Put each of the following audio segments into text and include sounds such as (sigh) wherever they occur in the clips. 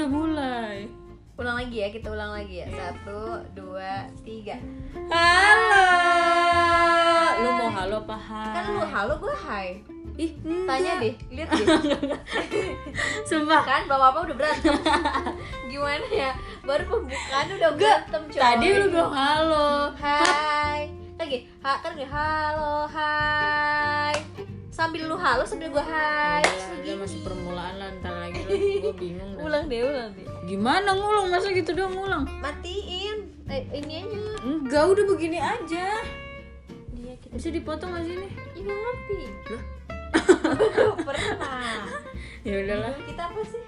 udah mulai. Ulang lagi ya kita ulang lagi ya. Satu dua tiga. Halo. Lu mau halo apa hai? Kan lu halo gue hai. Ih tanya enggak. deh lihat deh. (laughs) Sumpah. Kan bapak bapak udah berantem. (laughs) Gimana ya? Baru pembukaan udah berantem coy. Tadi lu bilang halo. Hai. Lagi. Ha, kan gue halo hai sambil lu halo sambil gue hai Ya, masih permulaan lah ntar lagi (laughs) gue bingung dah. ulang deh ulang deh. Gimana ngulang? Masa gitu doang ngulang? Matiin. Eh, ini aja. Enggak udah begini aja. Dia kita bisa dipotong gak sih nih ya nggak ngerti. Lah? (laughs) pernah. (laughs) Ya udahlah. Kita apa sih?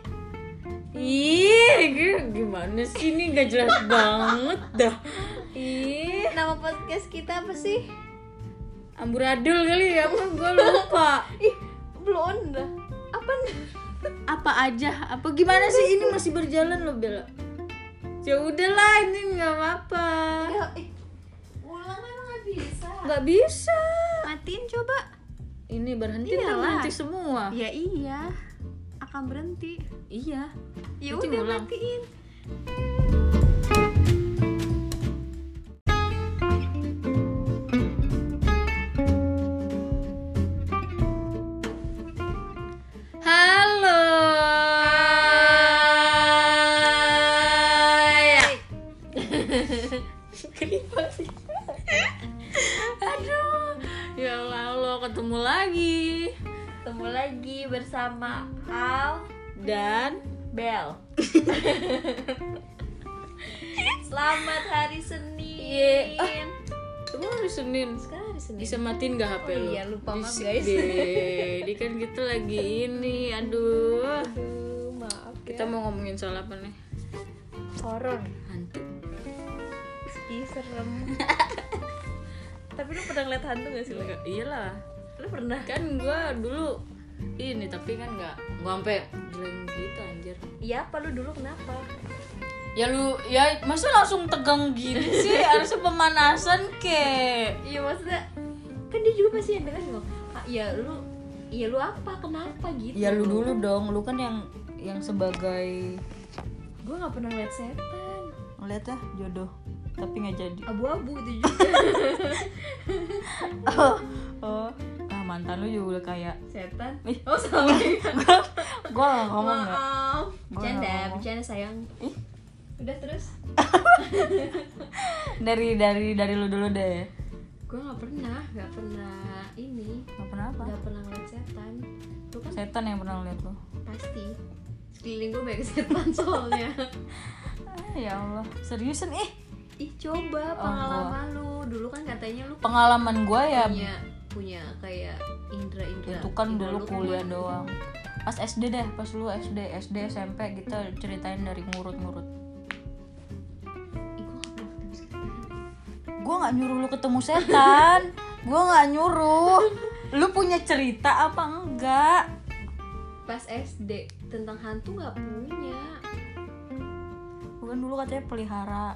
Ih gimana sih ini? Gak jelas banget dah. Ih nama podcast kita apa sih amburadul kali ya apa? Gue lupa. (laughs) Ih belum dah apa apa aja? Apa gimana sih? Ini masih berjalan loh Bella ya udahlah ini nggak apa-apa. Ya eh, ulang emang nggak bisa. Nggak bisa. Matiin coba. Ini berhenti kan Iyalah. berhenti semua. Ya iya akan berhenti. Iya. Ya udah matiin (laughs) aduh ya Allah, Allah ketemu lagi ketemu lagi bersama Al dan Bel (laughs) selamat hari Senin Ye, ah. Kamu hari Senin sekarang hari Senin bisa matiin gak HP Oh lu? iya, lupa, maaf, guys. Ini kan kita lagi ini, aduh. Aduh, maaf Kita mau ngomongin soal apa nih? horor serem (laughs) tapi lu pernah ngeliat hantu gak sih lu? Iyalah. lu pernah Kan gua dulu ini tapi kan nggak gua sampai bilang gitu anjir. iya apa lu dulu kenapa Ya lu ya masa langsung tegang gini sih? (laughs) Harusnya pemanasan ke. iya maksudnya kan dia juga pasti yang dengar ah, iya lu iya lu apa kenapa gitu Ya lu dulu dong, lu kan yang yang sebagai gue nggak pernah ngeliat setan ngeliat ya jodoh tapi nggak jadi. Abu-abu itu juga. (laughs) Oh, oh. ah mantan lu juga udah kayak setan. Ih. oh salah (laughs) gue gak ngomong nggak maaf. Gua bercanda nggak ngomong. bercanda sayang. Ih. udah terus? (laughs) Dari dari dari lu dulu deh. Gue nggak pernah nggak pernah ini. Nggak pernah apa? Nggak pernah ngeliat setan. Lu kan setan yang pernah lihat lu? Pasti. Sekeliling gue banyak setan soalnya. Ah, ya Allah. Seriusan? Ih ih coba Oh, pengalaman lu. Dulu kan katanya lu pengalaman gue ya punya punya kayak indra indra itu kan dulu kuliah doang. Pas SD deh pas lu SD SD SMP kita ceritain dari ngurut-ngurut. Gue nggak nyuruh lu ketemu setan. (laughs) Gue nggak nyuruh. Lu punya cerita apa enggak? Pas SD tentang hantu nggak punya. Bukan dulu katanya pelihara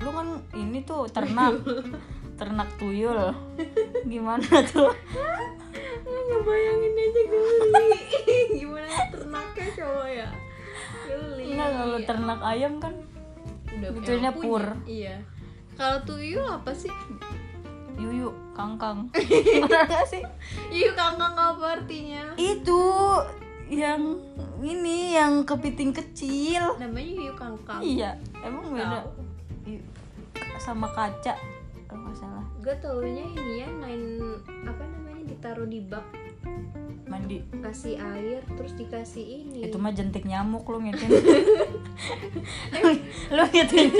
lu kan ini tuh ternak. (laughs) Ternak tuyul. (laughs) Gimana tuh? Ngebayangin aja geli. (laughs) Gimana ternaknya coba ya? Geli. Enggak kalau ternak ayam kan udah Betulnya pur. punya. iya. Kalau tuyul apa sih? Yuyu kangkang. Benar gak sih? Iya kangkang apa artinya? Itu yang ini yang kepiting kecil. Namanya hiu kangkang. Iya emang beda. Sama kaca kalau nggak salah. Gue taunya ini ya main apa namanya ditaruh di bak. Mandi. Kasih air terus dikasih ini. Itu mah jentik nyamuk lu ngitin. (laughs) Lu ngitin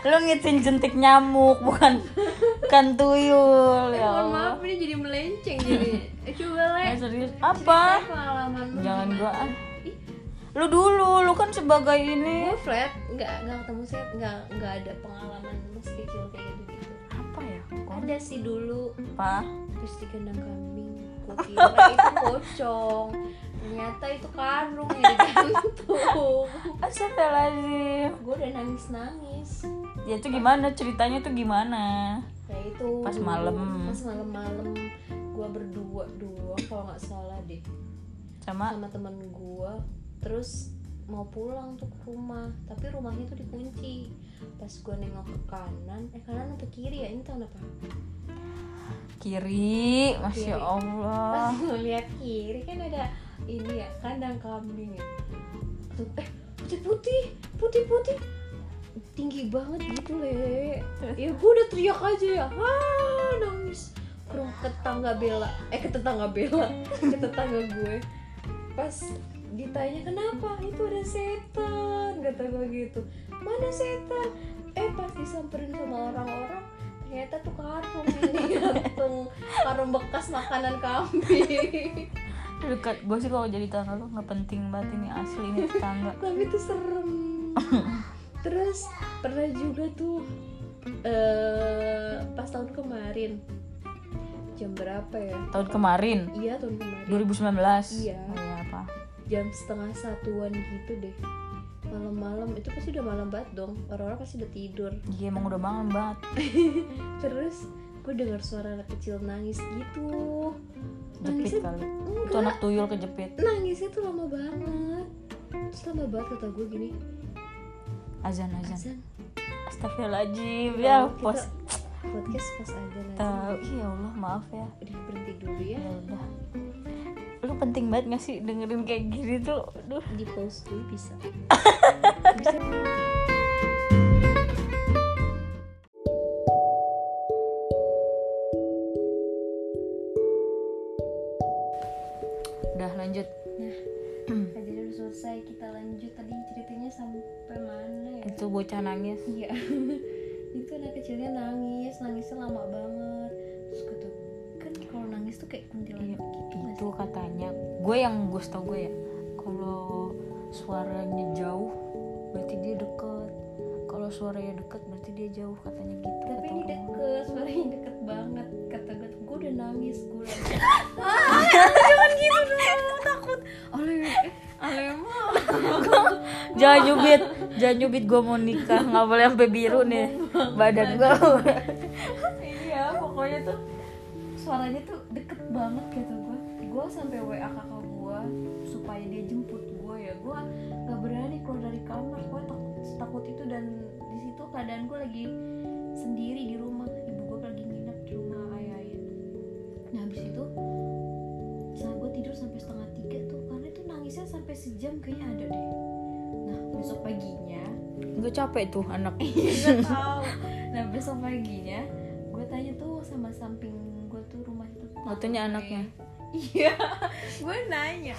lu ngitin jentik nyamuk bukan bukan tuyul Eh, ya Allah. maaf ini jadi melenceng jadi. Eh, coba le. Eh, serius? Apa? jangan gua ah. Lu dulu lu kan sebagai ini. Gue flat nggak nggak ketemu saya nggak nggak ada pengalaman masih kecil kayak gitu. Apa ya? Kok ada sih dulu. Apa? Terus di kandang kambing gue kira itu pocong. Ternyata itu karung yang digantung Astagfirullahaladzim. Gue udah nangis nangis ya itu gimana? Ceritanya tuh gimana? Kayak itu. Pas malam. pas malam-malam gue berdua dua kalau nggak salah deh. Sama? Sama temen gue terus mau pulang tuh ke rumah. Tapi rumahnya tuh dikunci. Pas gue nengok ke kanan eh kanan atau kiri ya? Ini tahun apa kiri masya Kiri. allah. Pas ngeliat kiri kan ada ini ya kandang kambing ya. Tuh eh putih putih putih putih. Tinggi banget gitu le. Ya gue udah teriak aja ya. Ah nangis. Ke tetangga Bella. Eh ke tetangga Bella. (laughs) Ke tetangga gue. Pas ditanya kenapa? Itu ada setan kata gue gitu. Mana setan? Eh pas disamperin sama orang-orang ternyata tuh karung yang (laughs) digantung karung bekas makanan kambing. Dekat gue sih kalau jadi tetangga lu nggak penting banget ini asli ini tetangga. (laughs) Tapi itu serem. (laughs) Terus pernah juga tuh eh pas tahun kemarin. Jam berapa ya? Tahun kemarin? Iya tahun kemarin. 2019 Iya. oh, apa jam setengah satuan gitu deh. Malam-malam itu pasti udah malam banget dong. Orang-orang pasti udah tidur. Iya emang udah malam banget. (laughs) Terus gue dengar suara anak kecil nangis gitu. Jepit nangisnya kali. itu enggak anak tuyul kejepit. Nangisnya tuh lama banget. Terus lama banget kata gue gini. Azan azan. Azan. Astagfirullahaladzim. Oh, ya pos. podcast pas azan aja tahu iya Allah maaf ya. Udah berhenti dulu ya. Ya udah penting banget gak sih dengerin kayak gini tuh? Duh. di pause dulu bisa. Udah lanjut. Nah udah selesai kita lanjut. Tadi ceritanya sampai mana ya? Itu bocah nangis. Iya. (laughs) Itu anak kecilnya nangis tuh kayak kuntilanak gitu nggak itu sih? katanya. Gue yang gue tau gue ya kalau suaranya jauh berarti dia deket. Kalau suaranya deket berarti dia jauh katanya gitu tapi ini deket suaranya deket banget kata gue gue udah nangis gue udah (laughs) jangan gitu dong (laughs) takut. Oleh mah (laughs) jangan nyubit jangan nyubit gue mau nikah nggak boleh sampai biru nih badan gue iya suaranya tuh deket banget gitu. Gue gue sampai wa kakak gue supaya dia jemput gue ya. Gue nggak berani keluar dari kamar. Gue takut takut itu dan di situ keadaan gue lagi sendiri di rumah. Ibu gue lagi nginep di rumah ayah ayah nah habis itu saat gue tidur sampai setengah tiga tuh karena itu nangisnya sampai sejam kayaknya ada deh. Nah besok paginya gue capek tuh anak. (laughs) Gak tahu. Nah besok paginya gue tanya tuh sama samping gue tuh rumah itu. Fotonya anaknya. (laughs) Iya, gue nanya.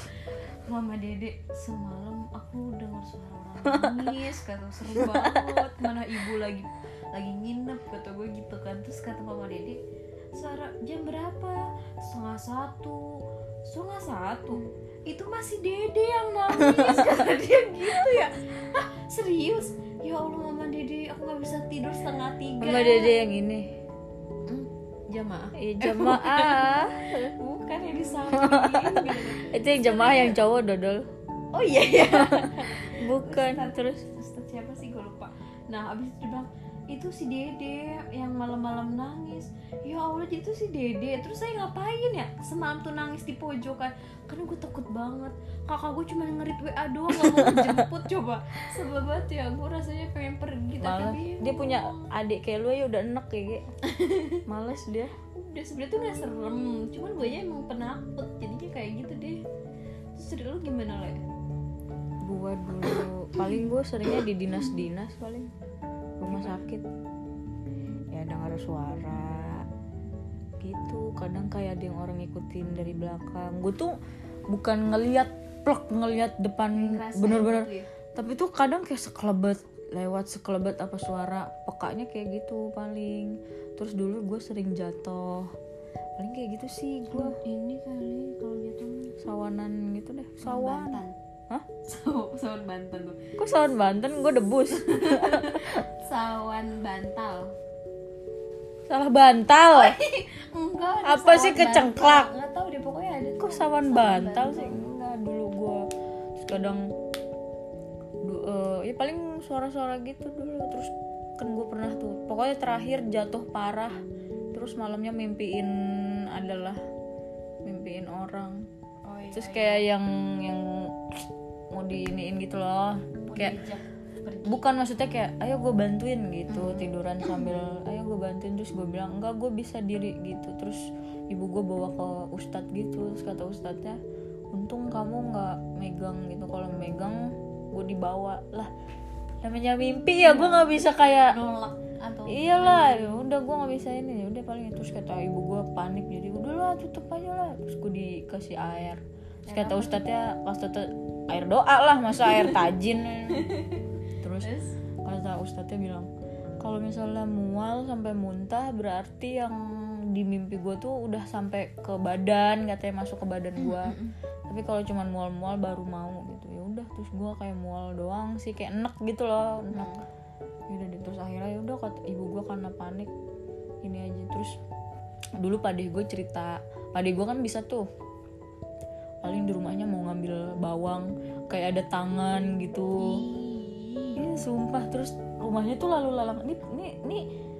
Mama Dede semalam aku dengar suara orang nangis kata seru banget. Mana ibu lagi lagi nginep kata gue gitu kan. Terus kata mama Dede suara jam berapa? Setengah satu. Setengah satu? Itu masih Dede yang nangis (laughs) kata dia gitu ya. Hah, serius? Ya Allah mama Dede aku nggak bisa tidur setengah tiga. Sama dede yang ini jamaah eh, jamaah bukan yang di samping gitu. itu yang jamaah yang cowok dodol. Oh iya iya. Bukan Ustadz- terus. Ustadz siapa sih? Gue lupa. Nah abis itu dia bilang itu si Dede yang malam-malam nangis. Ya Allah jadi itu si Dede. Terus saya ngapain ya? Semalam tuh nangis di pojokan karena gue takut banget. Kakak gue cuma ngerit WA doang gak mau jemput coba. Sebel banget ya gue rasanya pengen pergi tapi bingung. dia punya adik kayak lu ya udah enak kayak gitu (laughs) males dia. Udah sebenarnya tuh gak serem. Cuman gue emang penakut. Jadinya kayak gitu deh. Terus dari lu gimana le? Gua dulu. Paling gua seringnya di dinas-dinas paling rumah sakit. Ya dengar suara. Gitu kadang kayak ada yang orang ngikutin dari belakang. Gue tuh bukan ngeliat plek ngeliat depan bener-bener. gitu ya? tapi tuh kadang kayak sekelebet lewat sekelebet apa suara pekanya kayak gitu paling. Terus dulu gue sering jatuh. Paling kayak gitu sih gue ini kali kalau jatuh sawanan gitu deh sawan. Bantan Hah? Saw- sawan Banten tuh. Kok sawan Banten? Gue debus. (laughs) Sawan bantal. Salah bantal? Enggak ada Apa sih bantal. kecengklak? nggak tahu deh pokoknya ada kok sawan bantal sih? Enggak dulu gue terus kadang du- eh, ya paling suara-suara gitu dulu. Terus kan gue pernah tuh pokoknya terakhir jatuh parah. Terus malamnya mimpiin adalah mimpiin orang. Oh terus kayak yang yang mau diiniin gitu loh. Mau kayak pergi. bukan maksudnya kayak ayo gue bantuin gitu tiduran sambil ayo gue bantuin terus gue bilang enggak gue bisa diri gitu. Terus ibu gue bawa ke ustadz gitu terus kata ustadznya untung kamu nggak megang gitu kalau megang gue dibawa lah. Namanya mimpi ya gue nggak bisa kayak nolak atau iyalah ya udah gue nggak bisa ini ya udah paling terus kata ibu gue panik jadi udahlah tutup aja lah terus gue dikasih air. Terus kata ustadznya kata air doa lah masa air (laughs) tajin. Terus kata ustadznya bilang kalau misalnya mual sampai muntah berarti yang di mimpi gue tuh udah sampai ke badan katanya masuk ke badan gue (laughs) tapi kalau cuman mual-mual baru mau gitu. Ya udah terus gue kayak mual doang sih kayak enek gitu loh enek. Ya udah terus akhirnya ya udah kata ibu gue karena panik ini aja. Terus dulu pade gue cerita pade gue kan bisa tuh paling di rumahnya mau ngambil bawang kayak ada tangan gitu. Iya sumpah terus rumahnya tuh lalu lalang. Ini ini ini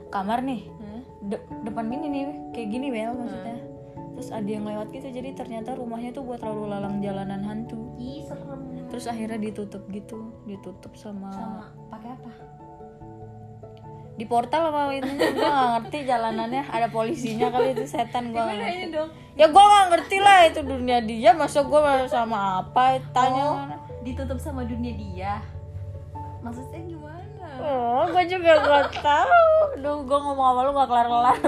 kamar nih? De- depan gini nih kayak gini Bel maksudnya. Terus ada yang lewat gitu jadi ternyata rumahnya tuh buat lalu lalang jalanan hantu. Ih, serem. Terus akhirnya ditutup gitu ditutup sama, sama pakai apa? Di portal apa itu? Gue gak ngerti jalanannya ada polisinya kali itu setan gue ngerti. dong ya gue gak ngerti lah itu dunia dia masa gue sama apa tanya Oh, ditutup sama dunia dia maksudnya gimana Oh, gue juga gak tahu. Duh, gue ngomong sama lu gak kelar-kelar.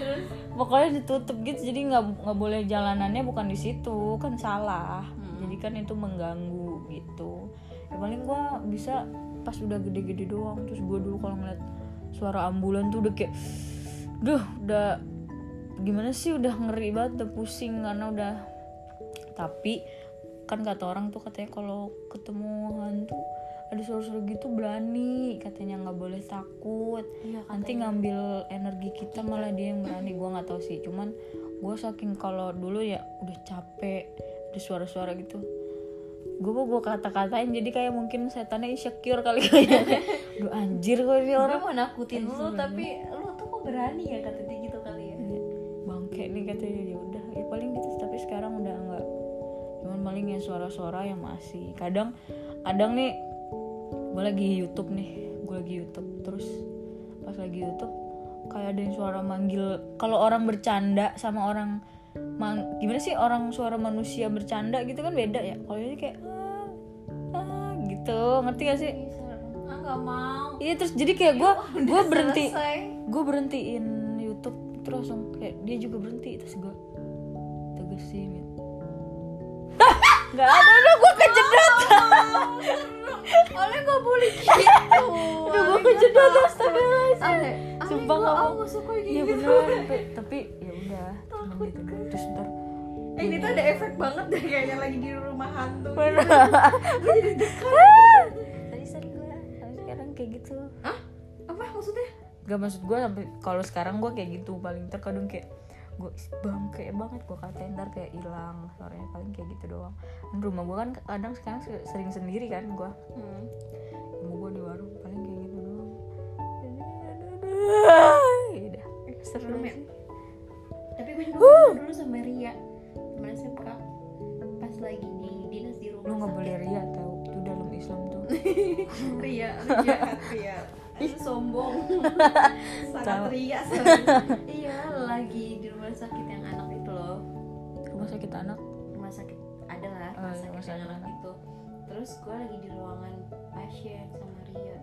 terus Pokoknya ditutup gitu, jadi nggak nggak boleh jalanannya bukan di situ, kan salah. Jadi kan itu mengganggu gitu. Ya paling gue bisa pas udah gede-gede doang. Terus gue dulu kalau ngeliat suara ambulan tuh udah kayak, duh, udah gimana sih udah ngeri banget, udah pusing karena udah. Tapi kan kata orang tuh katanya kalau ketemu hantu ada suara-suara gitu berani katanya nggak boleh takut. Iya nanti ngambil energi kita malah dia yang berani gue nggak tahu sih. Cuman gue saking kalau dulu ya udah capek ada suara-suara gitu. Gue mau gue kata-katain jadi kayak mungkin setannya insecure kali. (laughs) Kayaknya anjir kok ini orang orang. mau nakutin lu tapi lu tuh kok berani ya kata dia cuman paling ya suara-suara yang masih kadang kadang nih gue lagi YouTube nih gue lagi YouTube terus pas lagi YouTube kayak ada yang suara manggil kalau orang bercanda sama orang mang- gimana sih orang suara manusia bercanda gitu kan beda ya? Kalau ini kayak ah, ah, gitu ngerti gak sih? Ah nggak mau. Iya terus jadi kayak gue gue Udah berhenti gue berhentiin YouTube terus langsung kayak dia juga berhenti terus gue tegesin ya nggak ada udah gue kejedot. Oleh gak boleh gitu. Udah gue kejedot astagfirullahaladzim Sumpah gue nggak mau. gak suka iya gitu. beneran. Tapi, tapi ya udah. Cuman gitu. terus ntar Eh, ini tuh ada efek banget deh kayaknya lagi di rumah hantu tadi sering gue tapi sekarang kayak gitu. Hah? apa maksudnya? Gak maksud gue sampai kalau sekarang gue kayak gitu paling terkadang kayak gue bangke banget gue katain ntar kayak hilang suaranya paling kayak gitu doang. Dan rumah gue kan kadang sekarang se- sering sendiri kan gue hmm. ibu gue di warung paling kayak gitu doang. Ya udah seru Serem ya? tapi gue juga pernah dulu sama Ria temen SMK pas lagi di dinas di rumah lu nggak boleh ria tau itu dalam Islam tuh. (laughs) Ria, lu jahat Ria. Itu (laughs) sombong Sangat. Ria. Iya, sakit anak? Rumah sakit, ada lah Oh, rumah iya, sakit rumah sakit anak anak. itu Terus gue lagi di ruangan pasien sama Ria.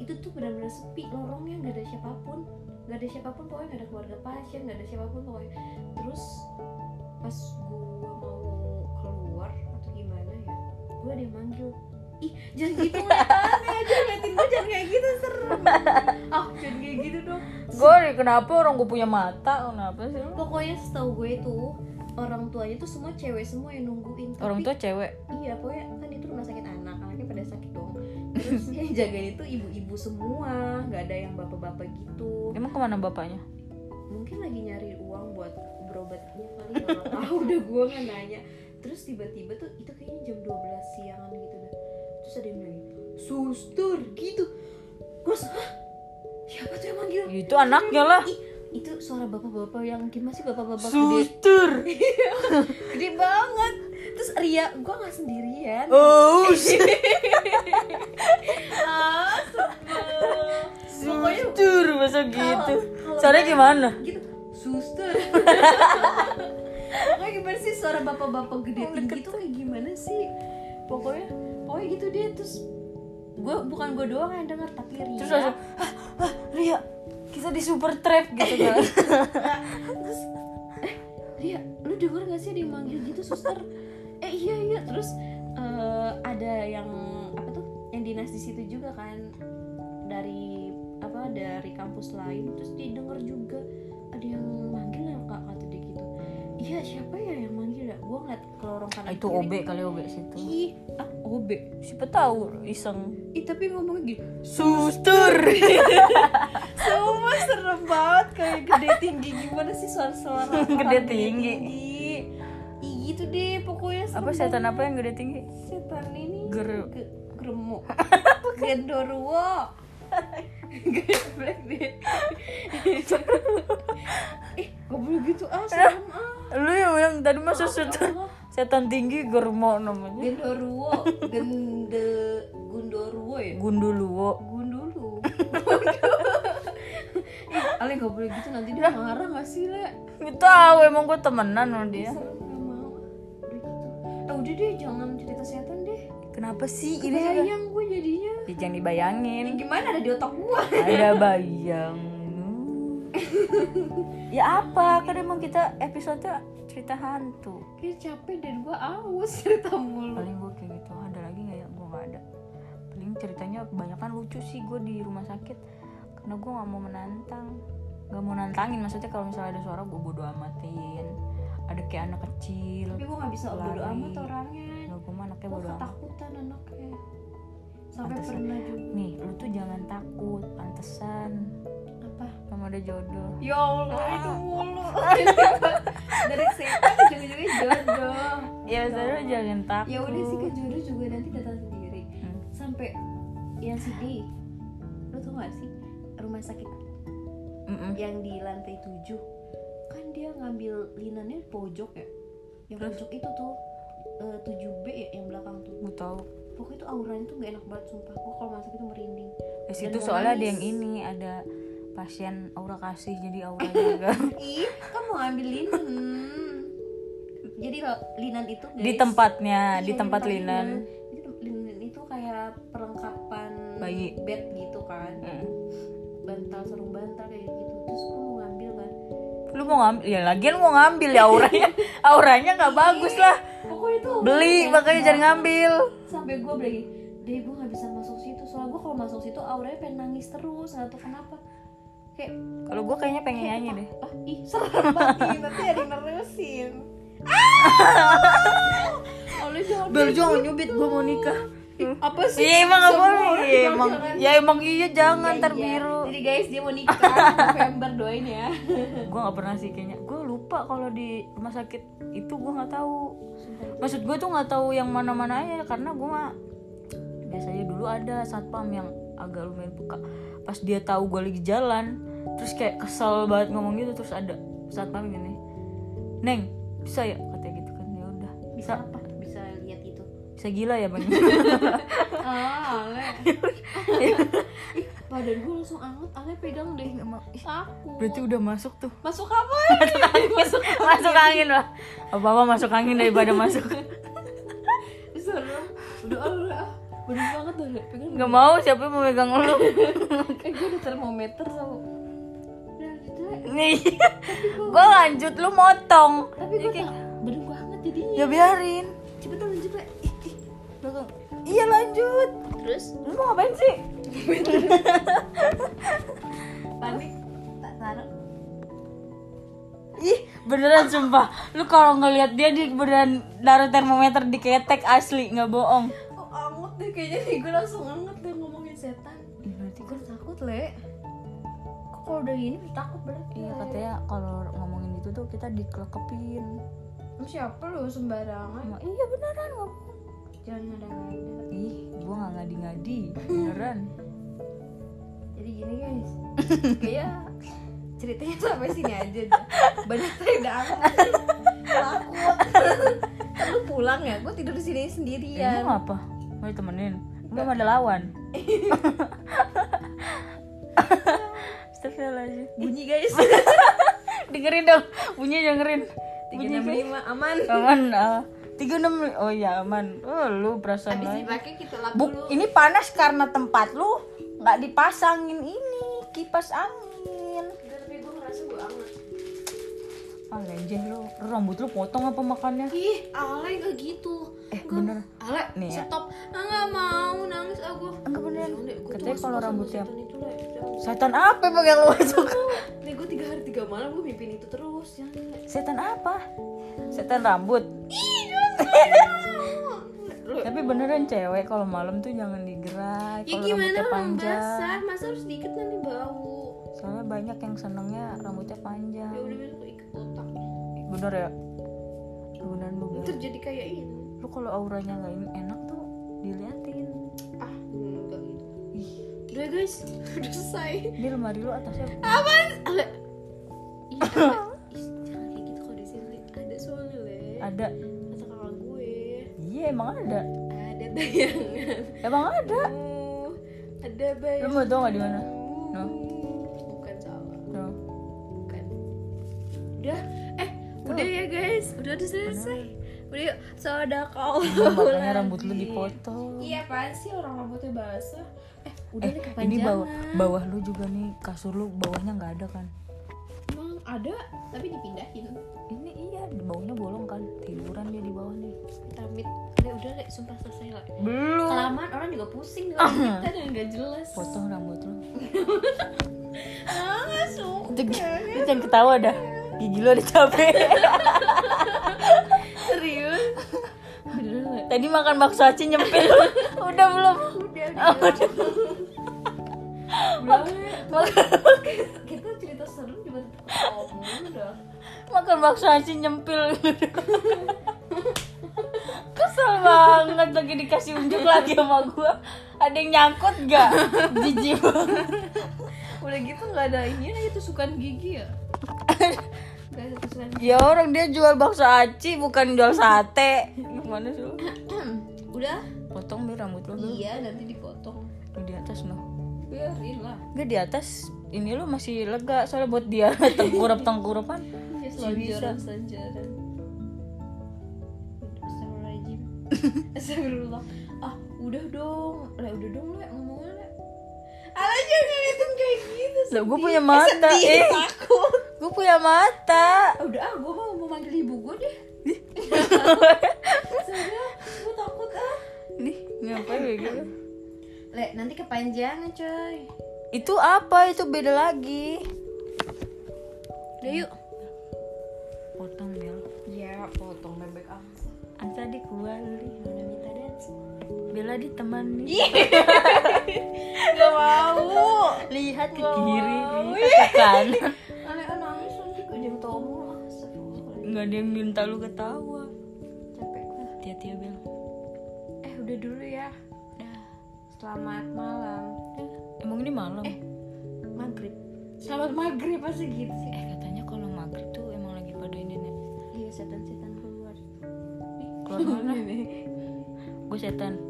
Itu tuh benar-benar sepi, lorongnya nggak ada siapa pun. Gak ada siapa pun, pokoknya gak ada keluarga pasien, gak ada siapa pun pokoknya. Terus pas gue mau keluar atau gimana ya Gue ada yang manggil Ih, jangan gitu ngeliatannya, jangan ngeliatin gue, jangan kayak gitu, serem. Ah, jangan kayak gitu dong. Gue kenapa orang gue punya mata? Kenapa sih? Pokoknya setahu gue tuh orang tuanya tuh semua cewek semua yang nungguin Tapi, orang tua cewek? Iya, pokoknya kan itu rumah sakit anak, anaknya pada sakit dong. Terus (laughs) yang jagain itu ibu-ibu semua, nggak ada yang bapak-bapak gitu. Emang ke mana bapaknya? Mungkin lagi nyari uang buat berobatnya kali, tahu. (laughs) Udah gue nggak nanya. Terus tiba-tiba tuh itu kayaknya jam 12 siangan gitu dah. Terus ada yang bilang suster gitu. Terus, hah? Siapa tuh yang manggil? itu anaknya lah. Ih, itu suara bapak-bapak yang gimana sih? Bapak-bapak gede? Suster. (laughs) gede banget. Terus Ria gue nggak sendirian. Oh. (laughs) ah sebel. Pokoknya Suster masa gitu. Caranya gimana? gitu suster. Pokoknya gimana sih suara bapak-bapak gede tinggi itu kayak gimana sih? Pokoknya pokoknya gitu dia terus gue bukan gue doang yang denger tapi Ria. Terus langsung, ah, ah, Ria, kita di super trap gitu kan. terus eh Ria lu denger gak sih ada yang manggil gitu suster eh iya iya terus eh, ada yang apa tuh yang dinas di situ juga kan dari apa dari kampus lain terus didengar juga ada yang manggil ya kak kata dia gitu iya siapa ya yang manggil ya gue ngeliat ke lorong kanan itu kiri. OB kali OB situ. ih ah OB Siapa tahu iseng. ih tapi ngomongnya gitu Suster. (laughs) semua serem banget kayak gede tinggi. Gimana sih suara-suara Gede tinggi. Ih gitu deh pokoknya serem apa setan apa yang gede tinggi? setan ini Ger- ge- gremuk (laughs) gendorwo. Eh gak boleh gitu ah serem ah. Lu yang bilang tadi masa setan setan tinggi germo namanya. gendorwo. Gende gundorwo ya? Gunduluwo. gundulu (laughs) Ale gak boleh gitu nanti dia marah gak sih le Gak tahu emang gue temenan sama dia. gak eh udah deh jangan cerita setan deh Kenapa sih ini bayang gue jadinya Ya, jangan dibayangin. ini gimana ada di otak gue Ada (laughs) bayang. ya apa? Kan emang kita episode cerita hantu. kayak capek dan gue aus cerita mulu Paling gue kayak gitu. Ada lagi nggak ya? Gue nggak ada. Paling ceritanya kebanyakan lucu sih gue di rumah sakit. Karena gue nggak mau menantang. Gak mau nantangin. Maksudnya kalau misalnya ada suara gue bodo amatin. Ada kayak anak kecil. tapi gue gak bisa bodo Lari. amat orangnya Nggak gue mah anaknya bodo amat. ketakutan anaknya sampai Pantesan. pernah juga Nih, lu tuh jangan takut. Pantesan. apa Kamu ada jodoh. ya allah itu mulu (laughs) dari setan ujung-ujungnya jodoh Ya maksudnya lu jangan takut. ya udah sih kan jodoh juga nanti datang sendiri Hmm. sampai yang sedih lo tau gak sih rumah sakit. Mm-mm. yang di lantai 7 kan dia ngambil linannya pojok ya? Yang pojok itu tuh eh, 7B ya yang belakang tuh. Gue tahu. pokoknya tuh auranya tuh gak enak banget sumpah. Gue kalau masuk itu merinding. Di Dan situ soalnya ada yang ini, ada pasien aura kasih jadi aura (laughs) juga. Ih kan mau ngambil linen. Jadi lo, linan itu guys, di tempatnya, Iya, di tempat linen. Linen itu kayak perlengkapan Bayi. bed gitu kan. Mm. Bantal sarung bantal kayak gitu. Terus gue mau ngambil kan Lu mau ngambil, ya lagian mau ngambil ya auranya, (laughs) auranya nggak bagus lah. pokoknya tuh Beli makanya jangan ngambil. sampai gue lagi deh gue nggak bisa masuk situ. Soalnya gue kalau masuk situ auranya pengen nangis terus nggak tahu kenapa. Kayak Kalau gue kayaknya pengen nyanyi deh. ah ih serem banget nanti ada nerusin. (laughs) Oleh jangan Bel jangan nyubit, gue mau nikah. (laughs) apa sih Iya emang nggak boleh. Iya, emang, ya emang iya jangan Iya, ntar iya. biru. jadi guys dia mau nikah (laughs) November doain ya Gue nggak pernah sih kayaknya. Gue lupa kalau di rumah sakit itu gue nggak tahu. Maksud gue tuh nggak tahu yang mana-mana aja karena gue mah biasanya dulu ada satpam yang agak lumayan peka. Pas dia tahu gue lagi jalan, terus kayak kesel banget ngomong gitu terus ada satpam gini, neng bisa ya katanya gitu kan ya udah bisa apa bisa gila ya bang? (laughs) Ah ale. (laughs) Badan gue langsung anget ale pegang deh. Takut. berarti udah masuk tuh. Masuk apa (laughs) masuk masuk angin lah apa apa masuk angin daripada masuk. Serem udah ale ah bener banget ale. Pegang nggak mau siapa yang mau megang lu? Eh gue ada termometer sama udah gitu ya. nih. Gue lanjut lu motong. Tapi gue tak bener banget jadinya. Ya biarin iya lanjut. Terus? Lu mau ngapain sih? Panik tak taruh. Ih beneran sumpah. Lu kalau ngelihat dia di beneran naruh termometer di ketek asli. Nggak bohong. Oh anget deh kayaknya nih. Gue langsung anget deh ngomongin setan. Ih, berarti gue takut le. Kok kalau udah gini takut berarti iya katanya kalau ngomongin itu tuh kita dikelekepin. Siapa lu? Sembarangan. Iya beneran nggak jangan ngada-ngada ih gua nggak ngadi-ngadi beneran (laughs) jadi gini guys (laughs) kayak ceritanya sampai sini aja dah. banyak amat takut lu pulang ya gue tidur di sini sendirian Emang apa? Mau ditemenin? Belum ada lawan. (laughs) Astagfirullahaladzim. bunyi guys dengerin dong, bunyi dengerin. Bunyi guys. aman Aman. ah. Tiga enam. Oh iya aman. Oh lu perasaan habis dipakai kita lap Buk, dulu ini panas karena tempat lu nggak dipasangin ini kipas angin. Tapi gue ngerasa gue anget Ah lenjeh lu. Rambut lu potong apa makannya? ih ale gak gitu Eh Gua- bener. ale Nih ya. stop ah nggak mau nangis aku Enggak beneran. Katanya kalau rambutnya setan apa bang yang lu suka? nih gue tiga hari tiga malam gue mimpin itu terus Le. Setan apa? Setan rambut. Lu- (laughs) Tapi beneran cewek kalau malam tuh jangan digerak. ya gimana panjang. basah masa harus diikat nanti bau Soalnya banyak yang senengnya rambutnya panjang. ya udah besok ikat otak Bener ya? Beneran lu bilang. terus jadi kayak ini Lu kalau auranya nggak in- enak tuh diliatin. ah enggak gitu Ih, udah guys (laughs) udah selesai di lemari lu atasnya apaan Ih. Ih, jangan kayak gitu kalau di sini ada soalnya le ada. Emang ada. ada bayangan Emang ada. Oh, ada Lu bayangan mau tau nggak di mana? No. bukan salah No. bukan udah eh udah ya guys udah udah selesai udah yuk sodako Iya, makanya rambut lu dipotong. iya apaan sih orang rambutnya basah eh udah Eh, nih ini bawah bawah lu juga nih kasur lu bawahnya nggak ada kan? emang ada tapi dipindahin Ini iya, di bawahnya bolong kan? Tiduran dia di bawah nih. Amit Le, udah le, sumpah selesai lah Belum. Kelamaan orang juga pusing dengan kita dan gak jelas Potong rambut lu. Ah, suka Itu, lu jangan ketawa dah. Gigi lu udah capek. (laughs) Serius? Le? Tadi makan bakso aci nyempil. (laughs) udah belum? Udah, Ah, udah udah. Udah, Le. Makan, Kita cerita serem juga tetap ketawa mulu dah makan bakso aci nyempil. (laughs) Kesel banget lagi dikasih unjuk lagi sama gua. Ada yang nyangkut gak? Jijik banget. Udah gitu gak ada ini aja tusukan gigi ya? Gak ada tusukan gigi Ya orang dia jual bakso aci bukan jual sate. Gimana sih lu? Udah? Potong biar rambut lu dulu. Iya, nanti dipotong di atas noh. Biarin lah Enggak di atas ini lu masih lega soalnya buat dia tengkurap tengkurapan Ya selanjaran-selanjaran (laughs) Astagfirullah. Ah udah dong. Lah udah dong Le. Ngomongnya Le. Alah jangan ngeliatin kayak gitu Lah gue punya mata sedih, eh. takut. Gue punya mata. Ah, Udah ah gue mau, mau manggil ibu gue deh. Soalnya gue takut ah. Nih ngapain kayak gitu? Le nanti kepanjangan coy. Itu apa? Itu beda lagi. Udah yuk Bella ditemani (laughs) Gak mau. Lihat ke kiri lihat ke kanan. (laughs) Ah, nangis nanti ah, Astagfirullah. nggak ada yang minta lu ketawa. Capek. Gue hati-hati ya Bel. Eh udah dulu ya. Dah. Selamat malam. Emang ini malam? Eh. Maghrib. Selamat maghrib pasti gitu sih? Eh katanya kalau maghrib tuh emang lagi pada ini nih Iya setan-setan keluar. Keluar mana? nih? (laughs) gue setan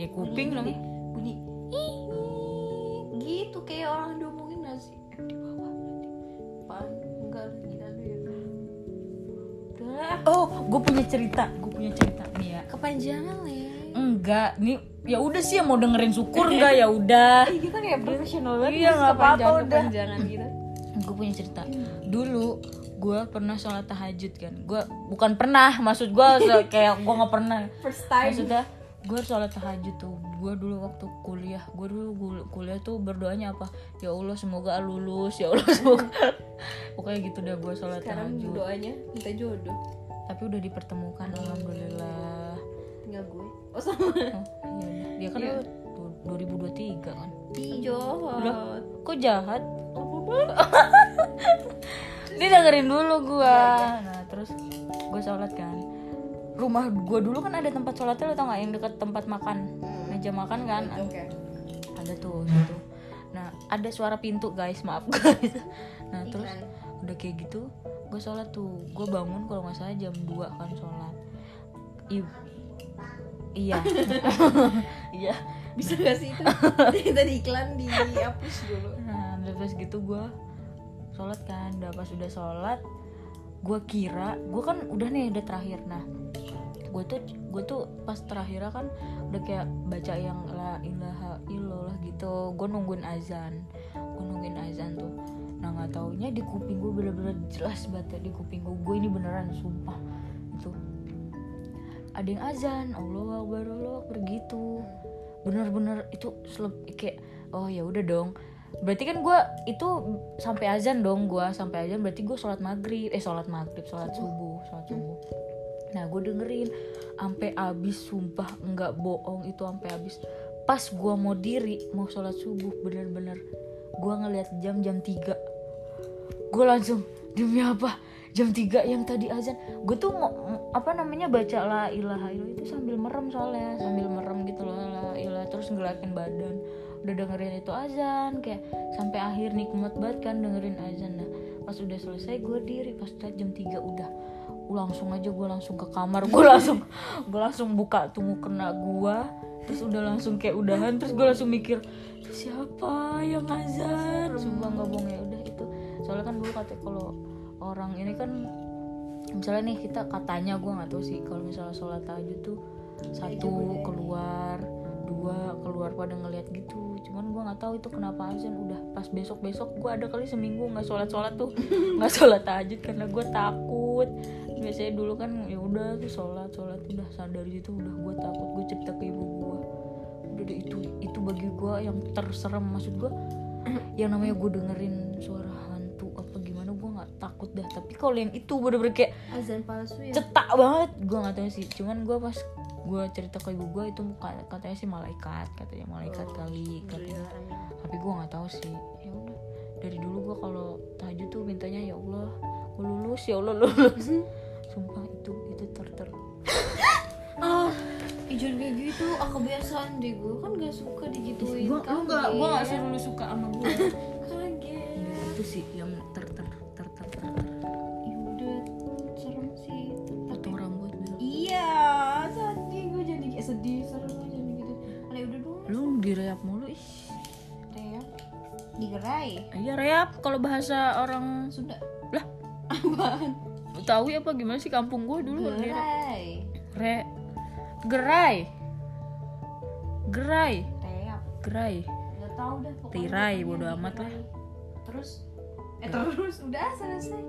ya kuping dong. Bunyi, Gitu kayak orang diomongin gak sih? Eh di bawah berarti? Enggak ya. Oh gue punya cerita gue punya cerita nih ya. Kepanjangan le enggak nih ya udah sih yang mau dengerin syukur enggak ya udah. Eh kita kayak profesional banget Iya, nggak apa-apa, udah. Gitu. Gue punya cerita. Dulu gue pernah sholat tahajud kan. Gue bukan pernah maksud gue kayak gue nggak pernah. First time. Maksudnya gue sholat tahajud tuh. Gue dulu waktu kuliah gue dulu kuliah tuh berdoanya apa? Ya allah semoga lulus ya allah (laughs) semoga. Pokoknya gitu deh gue sholat Sekarang tahajud. doanya minta jodoh. Tapi udah dipertemukan alhamdulillah. Tinggal gue. Oh sama. Oh, (laughs) iya. Dia kan lu 2023 kan? Jahat. Kok jahat? (laughs) Dia dengerin dulu gua. Nah terus gue sholat kan rumah gua dulu kan ada tempat sholatnya lo tau gak yang deket tempat makan meja makan kan? Oke. Ada tuh gitu nah ada suara pintu guys. Maaf (laughs) guys. Nah terus Iklan. udah kayak gitu gue sholat tuh. Gue bangun kalau nggak salah jam 2 kan sholat. I- iya. (laughs) Iya. Bisa gak sih itu? (laughs) Tadi iklan dihapus dulu. Nah udah terus gitu gue sholat kan. Udah pas udah sholat gue kira gue kan udah nih udah terakhir. Nah gue tuh gue tuh pas terakhir kan udah kayak baca yang la ilaha illallah gitu. Gue nungguin azan gue nungguin azan tuh. Nah nggak taunya di kuping gue bener-bener jelas banget di kuping gue gue ini beneran sumpah. Itu. Ada yang azan Allah akbar Allah akbar gitu. Bener-bener itu selep kayak oh ya udah dong berarti kan gue itu sampai azan dong gue sampai azan berarti gue sholat maghrib. Eh sholat maghrib sholat subuh sholat subuh. Nah gue dengerin sampai abis sumpah nggak bohong itu sampai abis pas gue mau diri mau sholat subuh bener-bener gue ngeliat jam jam 3 gue langsung demi apa? Jam 3 yang tadi azan. Gue tuh mau apa namanya baca la ilaha itu sambil merem soalnya sambil merem gitu loh la ilaha terus ngelakin badan udah dengerin itu azan kayak sampai akhir nikmat banget kan dengerin azan. Nah pas udah selesai gue diri pas udah jam 3 udah langsung aja gue langsung ke kamar gue langsung gue langsung buka tuh kena gue terus udah langsung kayak udahan terus gue langsung mikir "Itu siapa yang azan? Sumpah nggak bohong ya udah itu. Soalnya kan dulu kata kalau orang ini kan misalnya nih kita katanya gue nggak tahu sih kalau misalnya sholat tahajud tuh satu keluar dua keluar pada ngeliat gitu. Cuman gue nggak tahu itu kenapa azan udah pas besok besok gue ada kali seminggu nggak sholat sholat tuh. (laughs) Nggak sholat tahajud karena gue takut. Biasanya dulu kan ya udah tuh sholat sholat. Udah sadar gitu udah gue takut. Gue cerita ke ibu gue udah deh, itu itu bagi gue yang terserem. Maksud gue (clears throat) yang namanya gue dengerin suara hantu apa gimana gue nggak takut dah. Tapi kalau yang itu bener-bener kayak azan palsu ya? cetak banget gue nggak tahu sih. Cuman gue pas gue cerita ke ibu gue itu muka- katanya sih malaikat katanya malaikat kali katanya. Alhamdulillah, amin. tapi gue nggak tahu sih. Ya udah dari dulu gue kalau tahajud tuh mintanya ya Allah gue lulus ya Allah (laughs) lulus. Sumpah itu itu ter ter. (laughs) Ah jangan kayak gitu ah kebiasaan deh gue kan gak suka digituin gue Kaget. nggak gue nggak suruh lu suka sama gue (laughs) kaget. Itu sih yang digerai iya reap kalau bahasa orang sudah lah. Apaan? Tahu apa? Gimana sih kampung gue dulu? Gerai. Re. Gerai. Gerai. Reak gerai. Nggak tahu dah pokoknya Tirai, bodo amat lah. terus? Eh terus? Udah selesai.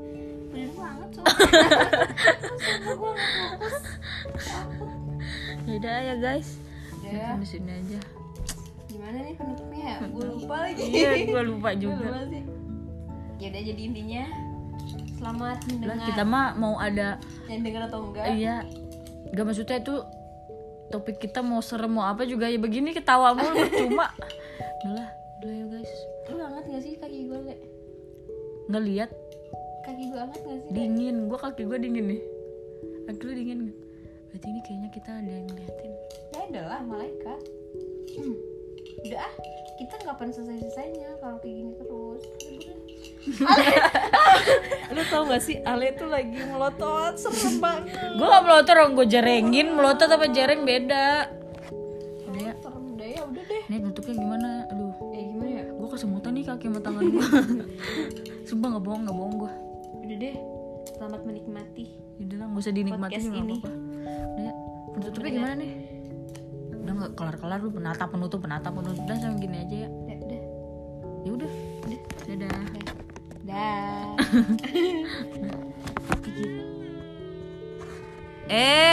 Bener banget soalnya Sumpah gue nggak fokus? Ya udah ya guys. Ya. Di sini aja gimana nih penutupnya gue lupa lagi. Iya gue lupa (laughs) juga. Lupa sih. Ya udah jadi intinya selamat lah mendengar kita mah mau ada yang dengar atau enggak. Iya. Gak maksudnya itu topik kita mau serem mau apa juga ya begini ketawa mulu (laughs) percuma. Udah lah udah ya guys. Lu hangat gak sih kaki gue le? Ngeliat. Kaki gue hangat gak sih dingin. Gue kaki gue dingin nih. Kaki lu dingin. Nggak? berarti ini kayaknya kita ada yang ngeliatin. Ya udah lah malaikat. Hmm. Udah ah kita nggak pernah selesai selesainya kalau kayak gini terus. (laughs) Lu tau gak sih Ale tuh lagi melotot serem banget. Gue gak melotot orang gue jerengin melotot apa jereng beda. Udah ya. Serem deh ya udah deh. Ini tutupnya gimana? Aduh. Eh gimana ya? Gue kesemutan nih kaki sama tangan gue (laughs) sumpah gak bohong gak bohong gue udah deh selamat menikmati udah lah gak usah dinikmati Podcast ini. apa-apa. Udah ya penutupnya gimana nih udah gak kelar-kelar lu penata penutup penata penutup. Udah sama gini aja ya. Udah udah. Ya udah. Dadah. Dah. (laughs) (laughs) Eh